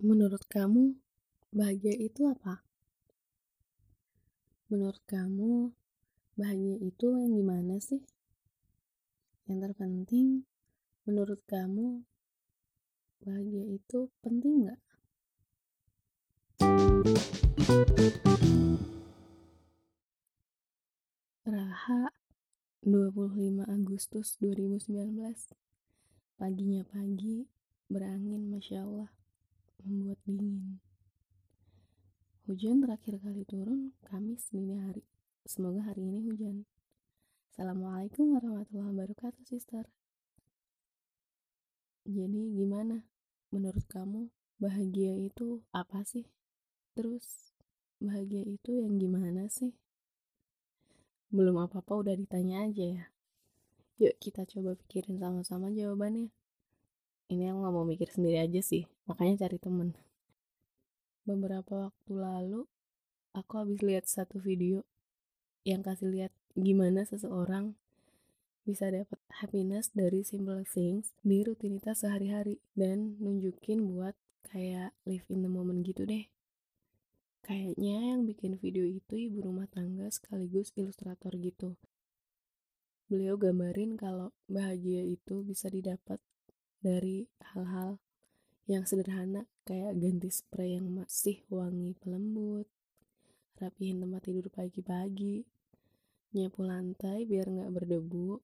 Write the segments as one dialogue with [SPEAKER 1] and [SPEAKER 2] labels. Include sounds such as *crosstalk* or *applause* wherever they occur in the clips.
[SPEAKER 1] Menurut kamu, bahagia itu apa? Menurut kamu, bahagia itu yang gimana sih? Yang terpenting, menurut kamu, bahagia itu penting nggak? Raha, 25 Agustus 2019 Paginya pagi, berangin Masya Allah membuat dingin. Hujan terakhir kali turun Kamis dini hari. Semoga hari ini hujan. Assalamualaikum warahmatullahi wabarakatuh, sister. Jadi gimana? Menurut kamu bahagia itu apa sih? Terus bahagia itu yang gimana sih? Belum apa-apa udah ditanya aja ya. Yuk kita coba pikirin sama-sama jawabannya ini aku nggak mau mikir sendiri aja sih makanya cari temen. Beberapa waktu lalu aku habis lihat satu video yang kasih lihat gimana seseorang bisa dapat happiness dari simple things di rutinitas sehari-hari dan nunjukin buat kayak live in the moment gitu deh. Kayaknya yang bikin video itu ibu rumah tangga sekaligus ilustrator gitu. Beliau gambarin kalau bahagia itu bisa didapat dari hal-hal yang sederhana kayak ganti spray yang masih wangi pelembut, rapihin tempat tidur pagi-pagi, nyapu lantai biar nggak berdebu,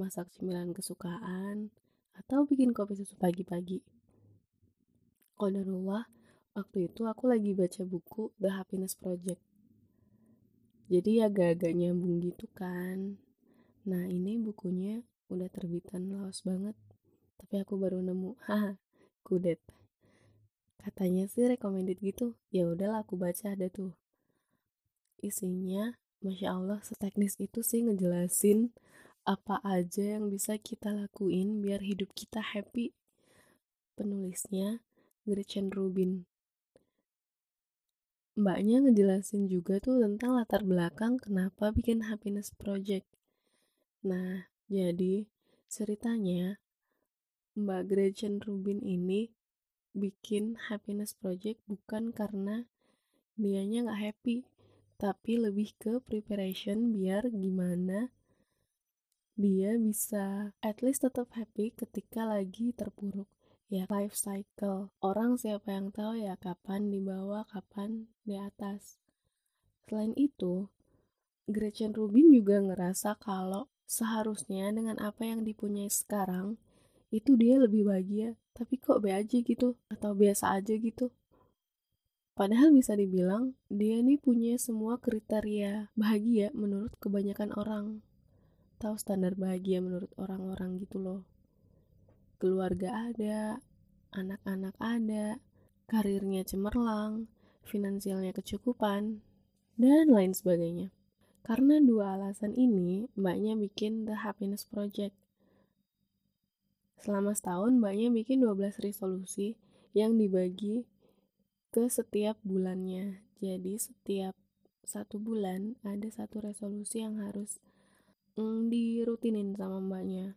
[SPEAKER 1] masak cemilan kesukaan, atau bikin kopi susu pagi-pagi. Qadarullah, waktu itu aku lagi baca buku The Happiness Project. Jadi agak-agak nyambung gitu kan. Nah ini bukunya udah terbitan laos banget tapi aku baru nemu haha kudet. Katanya sih recommended gitu. Ya udahlah aku baca ada tuh. Isinya masya allah seteknis itu sih ngejelasin apa aja yang bisa kita lakuin biar hidup kita happy. Penulisnya Gretchen Rubin. Mbaknya ngejelasin juga tuh tentang latar belakang kenapa bikin happiness project. Nah jadi ceritanya Mbak Gretchen Rubin ini bikin happiness project bukan karena dianya nggak happy, tapi lebih ke preparation biar gimana dia bisa at least tetap happy ketika lagi terpuruk. Ya life cycle. Orang siapa yang tahu ya kapan di bawah kapan di atas. Selain itu Gretchen Rubin juga ngerasa kalau seharusnya dengan apa yang dipunyai sekarang itu dia lebih bahagia. Tapi kok be aja gitu atau biasa aja gitu. Padahal bisa dibilang dia nih punya semua kriteria bahagia menurut kebanyakan orang. Tahu standar bahagia menurut orang-orang gitu loh. Keluarga ada anak-anak ada karirnya cemerlang finansialnya kecukupan dan lain sebagainya. Karena dua alasan ini, mbaknya bikin The Happiness Project Selama setahun, mbaknya bikin 12 resolusi yang dibagi ke setiap bulannya. Jadi setiap satu bulan ada satu resolusi yang harus mm, dirutinin sama mbaknya.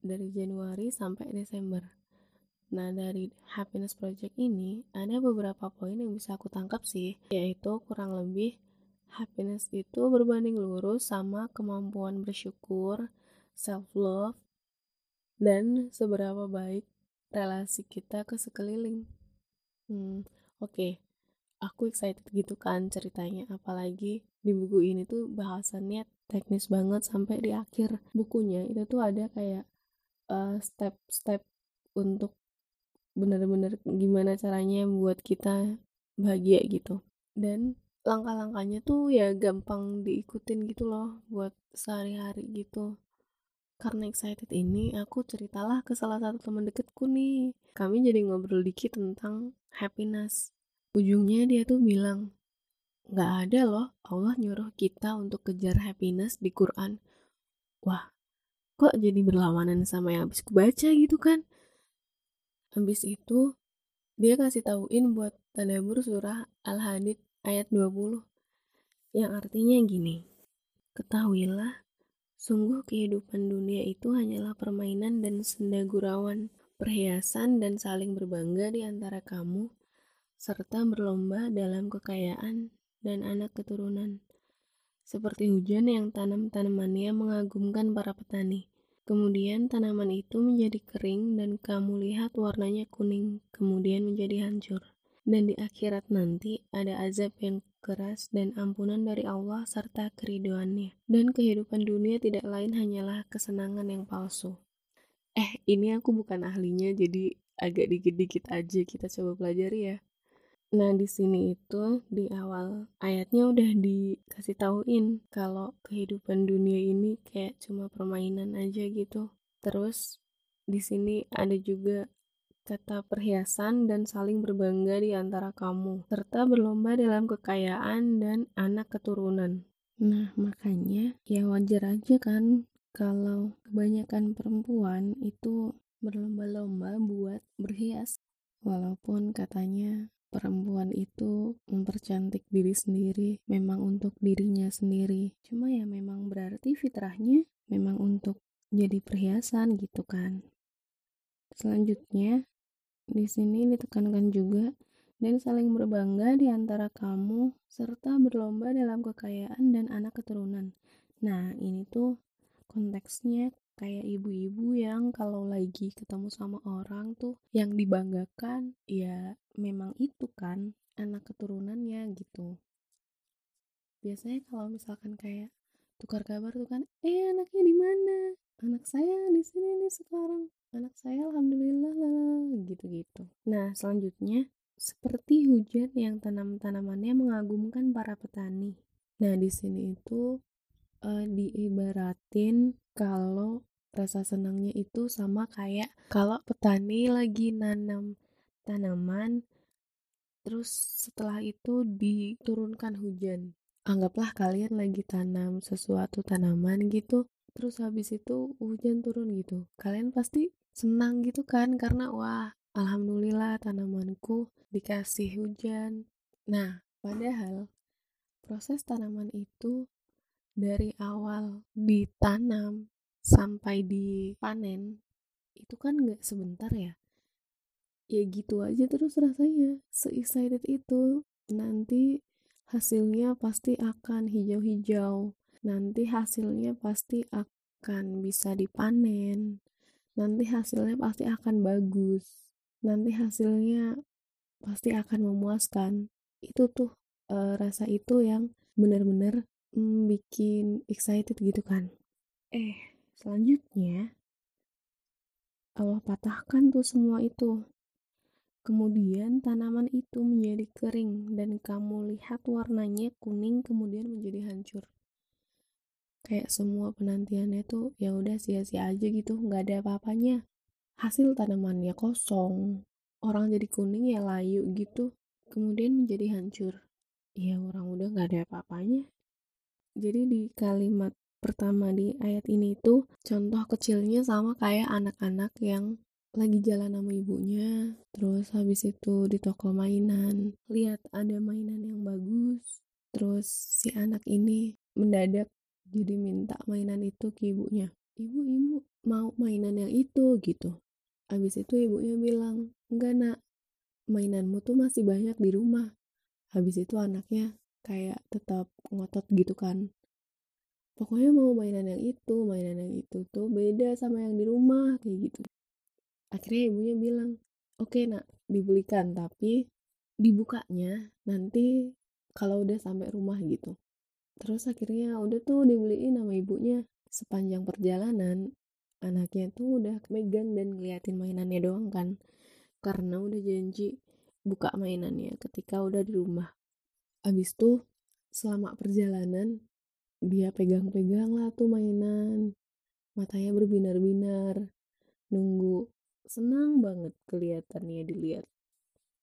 [SPEAKER 1] Dari Januari sampai Desember. Nah, dari Happiness Project ini ada beberapa poin yang bisa aku tangkap sih, yaitu kurang lebih happiness itu berbanding lurus sama kemampuan bersyukur, self love, dan seberapa baik relasi kita ke sekeliling. Hmm, oke. Okay. Aku excited gitu kan ceritanya, apalagi di buku ini tuh bahasannya teknis banget sampai di akhir bukunya itu tuh ada kayak eh, step-step uh, untuk bener-bener gimana caranya buat kita bahagia gitu. Dan langkah-langkahnya tuh ya gampang diikutin gitu loh buat sehari-hari gitu karena excited ini, aku ceritalah ke salah satu teman deketku nih. Kami jadi ngobrol dikit tentang happiness. Ujungnya dia tuh bilang, Gak ada loh Allah nyuruh kita untuk kejar happiness di Quran. Wah, kok jadi berlawanan sama yang habis kubaca gitu kan? Habis itu, dia kasih tauin buat tadabur surah Al-Hadid ayat 20 yang artinya gini. Ketahuilah Sungguh kehidupan dunia itu hanyalah permainan dan senda gurauan. perhiasan dan saling berbangga di antara kamu, serta berlomba dalam kekayaan dan anak keturunan. Seperti hujan yang tanam-tanamannya mengagumkan para petani. Kemudian tanaman itu menjadi kering dan kamu lihat warnanya kuning, kemudian menjadi hancur. Dan di akhirat nanti ada azab yang keras dan ampunan dari Allah serta keridoannya. Dan kehidupan dunia tidak lain hanyalah kesenangan yang palsu. Eh, ini aku bukan ahlinya, jadi agak dikit-dikit aja kita coba pelajari ya. Nah, di sini itu di awal ayatnya udah dikasih tauin kalau kehidupan dunia ini kayak cuma permainan aja gitu. Terus di sini ada juga kata perhiasan dan saling berbangga di antara kamu, serta berlomba dalam kekayaan dan anak keturunan. Nah, makanya ya wajar aja kan kalau kebanyakan perempuan itu berlomba-lomba buat berhias. Walaupun katanya perempuan itu mempercantik diri sendiri memang untuk dirinya sendiri. Cuma ya memang berarti fitrahnya memang untuk jadi perhiasan gitu kan. Selanjutnya, di sini ditekankan juga dan saling berbangga di antara kamu serta berlomba dalam kekayaan dan anak keturunan. Nah, ini tuh konteksnya kayak ibu-ibu yang kalau lagi ketemu sama orang tuh yang dibanggakan ya memang itu kan anak keturunannya gitu. Biasanya kalau misalkan kayak tukar kabar tuh kan, eh anaknya di mana? Anak saya di sini nih sekarang anak saya alhamdulillah lah gitu-gitu. Nah, selanjutnya seperti hujan yang tanam-tanamannya mengagumkan para petani. Nah, di sini itu uh, diibaratin kalau rasa senangnya itu sama kayak kalau petani lagi nanam tanaman terus setelah itu diturunkan hujan. Anggaplah kalian lagi tanam sesuatu tanaman gitu, terus habis itu hujan turun gitu. Kalian pasti senang gitu kan karena wah alhamdulillah tanamanku dikasih hujan. Nah padahal proses tanaman itu dari awal ditanam sampai dipanen itu kan nggak sebentar ya? Ya gitu aja terus rasanya se-excited itu. Nanti hasilnya pasti akan hijau-hijau nanti hasilnya pasti akan bisa dipanen nanti hasilnya pasti akan bagus. Nanti hasilnya pasti akan memuaskan. Itu tuh e, rasa itu yang benar-benar mm, bikin excited gitu kan. Eh selanjutnya Allah patahkan tuh semua itu. Kemudian tanaman itu menjadi kering dan kamu lihat warnanya kuning kemudian menjadi hancur kayak semua penantiannya tuh ya udah sia-sia aja gitu nggak ada apa-apanya. Hasil tanamannya kosong orang jadi kuning ya layu gitu kemudian menjadi hancur. Ya orang udah nggak ada apa-apanya. Jadi di kalimat pertama di ayat ini tuh contoh kecilnya sama kayak anak-anak yang lagi jalan sama ibunya terus habis itu di toko mainan lihat ada mainan yang bagus terus si anak ini mendadak jadi minta mainan itu ke ibunya ibu ibu mau mainan yang itu gitu. Abis itu ibunya bilang enggak nak mainanmu tuh masih banyak di rumah. Habis itu anaknya kayak tetap ngotot gitu kan. Pokoknya mau mainan yang itu mainan yang itu tuh beda sama yang di rumah kayak gitu. Akhirnya ibunya bilang oke okay, nak dibelikan tapi dibukanya nanti kalau udah sampai rumah gitu terus akhirnya udah tuh dibeliin sama ibunya sepanjang perjalanan. Anaknya tuh udah megang dan ngeliatin mainannya doang kan. Karena udah janji buka mainannya ketika udah di rumah. Abis tuh selama perjalanan dia pegang-pegang lah tuh mainan. Matanya berbinar-binar. Nunggu senang banget kelihatannya dilihat.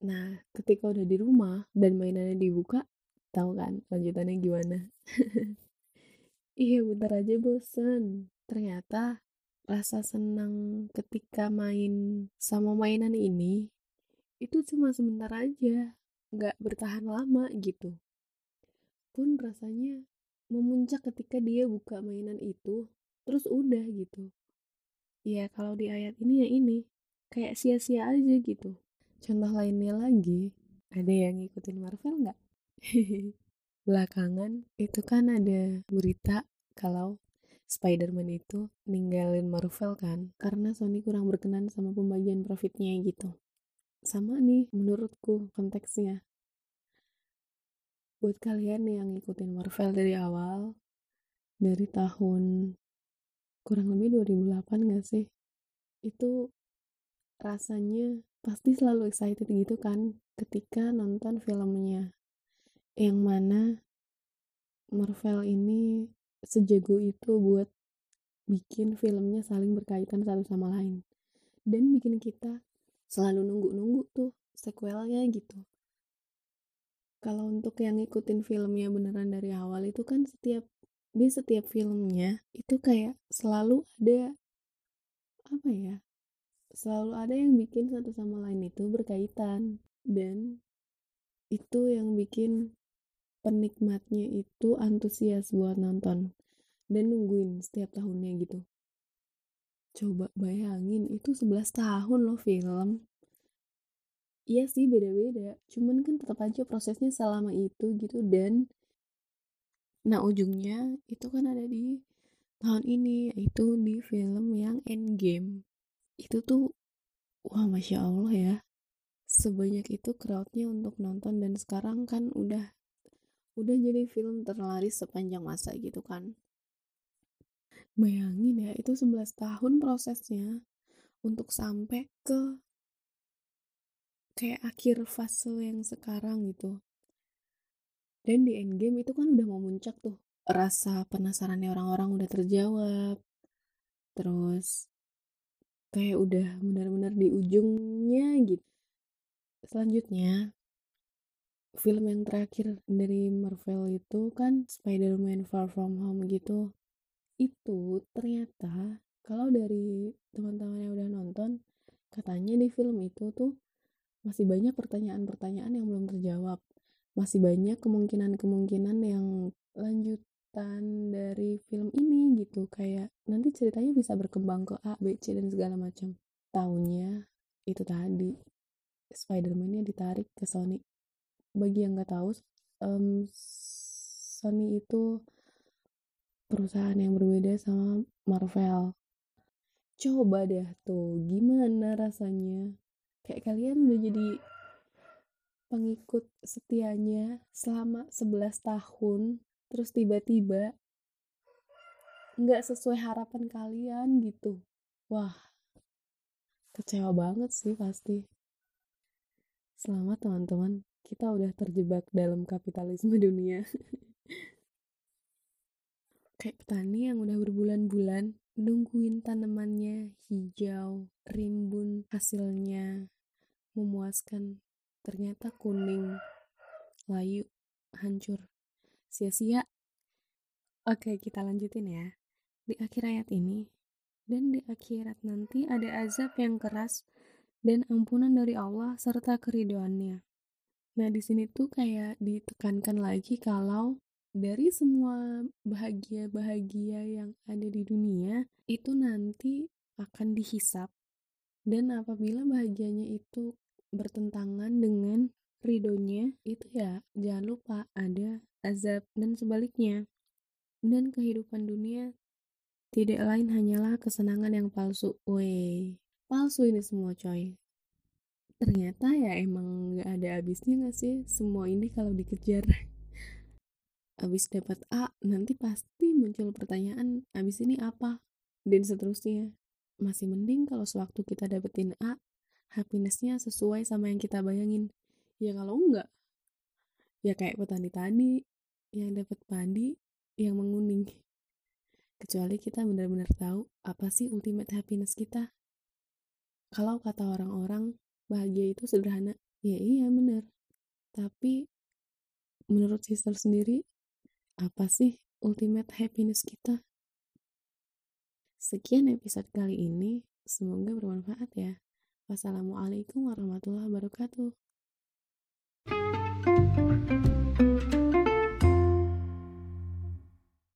[SPEAKER 1] Nah ketika udah di rumah dan mainannya dibuka tahu kan lanjutannya gimana. *laughs* Iya bentar aja bosen. Ternyata rasa senang ketika main sama mainan ini itu cuma sebentar aja nggak bertahan lama gitu. Pun rasanya memuncak ketika dia buka mainan itu terus udah gitu. Ya kalau di ayat ini ya ini kayak sia-sia aja gitu. Contoh lainnya lagi ada yang ngikutin Marvel nggak *laughs* belakangan itu kan ada berita kalau Spider-Man itu ninggalin Marvel kan karena Sony kurang berkenan sama pembagian profitnya gitu. Sama nih menurutku konteksnya. Buat kalian yang ngikutin Marvel dari awal dari tahun kurang lebih 2008 gak sih? Itu rasanya pasti selalu excited gitu kan ketika nonton filmnya yang mana Marvel ini sejago itu buat bikin filmnya saling berkaitan satu sama lain. Dan bikin kita selalu nunggu-nunggu tuh sequelnya gitu. Kalau untuk yang ngikutin filmnya beneran dari awal itu kan setiap di setiap filmnya itu kayak selalu ada apa ya selalu ada yang bikin satu sama lain itu berkaitan. Dan itu yang bikin penikmatnya itu antusias buat nonton dan nungguin setiap tahunnya gitu. Coba bayangin itu 11 tahun loh film. Iya sih beda-beda. Cuman kan tetap aja prosesnya selama itu gitu dan nah ujungnya itu kan ada di tahun ini itu di film yang Endgame. Itu tuh wah masya Allah ya. Sebanyak itu crowdnya untuk nonton dan sekarang kan udah udah jadi film terlaris sepanjang masa gitu kan. Bayangin ya itu 11 tahun prosesnya untuk sampai ke kayak akhir fase yang sekarang gitu. Dan di endgame itu kan udah mau muncak tuh rasa penasarannya orang-orang udah terjawab. Terus kayak udah benar-benar di ujungnya gitu selanjutnya film yang terakhir dari Marvel itu kan Spider-Man Far From Home gitu itu ternyata kalau dari teman-teman yang udah nonton katanya di film itu tuh masih banyak pertanyaan-pertanyaan yang belum terjawab masih banyak kemungkinan-kemungkinan yang lanjut lanjutan dari film ini gitu kayak nanti ceritanya bisa berkembang ke A, B, C dan segala macam. Tahunnya itu tadi Spider-Man-nya ditarik ke Sony. Bagi yang nggak tahu, um, Sony itu perusahaan yang berbeda sama Marvel. Coba deh tuh, gimana rasanya? Kayak kalian udah jadi pengikut setianya selama 11 tahun terus tiba-tiba nggak sesuai harapan kalian gitu wah kecewa banget sih pasti selamat teman-teman kita udah terjebak dalam kapitalisme *laughs* dunia kayak petani yang udah berbulan-bulan nungguin tanamannya hijau rimbun hasilnya memuaskan ternyata kuning layu hancur sia-sia. Oke, kita lanjutin ya. Di akhir ayat ini, dan di akhirat nanti ada azab yang keras dan ampunan dari Allah serta keridoannya. Nah, di sini tuh kayak ditekankan lagi kalau dari semua bahagia-bahagia yang ada di dunia itu nanti akan dihisap. Dan apabila bahagianya itu bertentangan dengan ridhonya itu ya jangan lupa ada azab dan sebaliknya. Dan kehidupan dunia tidak lain hanyalah kesenangan yang palsu. Weh palsu ini semua coy ternyata ya emang gak ada habisnya gak sih semua ini kalau dikejar? *laughs* Abis dapat A nanti pasti muncul pertanyaan abis ini apa? Dan seterusnya. Masih mending kalau sewaktu kita dapetin A happinessnya sesuai sama yang kita bayangin. Ya kalau enggak ya kayak petani tadi yang dapat padi yang menguning. Kecuali kita benar-benar tahu apa sih ultimate happiness kita. Kalau kata orang-orang bahagia itu sederhana. Ya iya benar. Tapi menurut sister sendiri apa sih ultimate happiness kita? Sekian episode kali ini. Semoga bermanfaat ya. Wassalamualaikum warahmatullahi wabarakatuh. Thank you.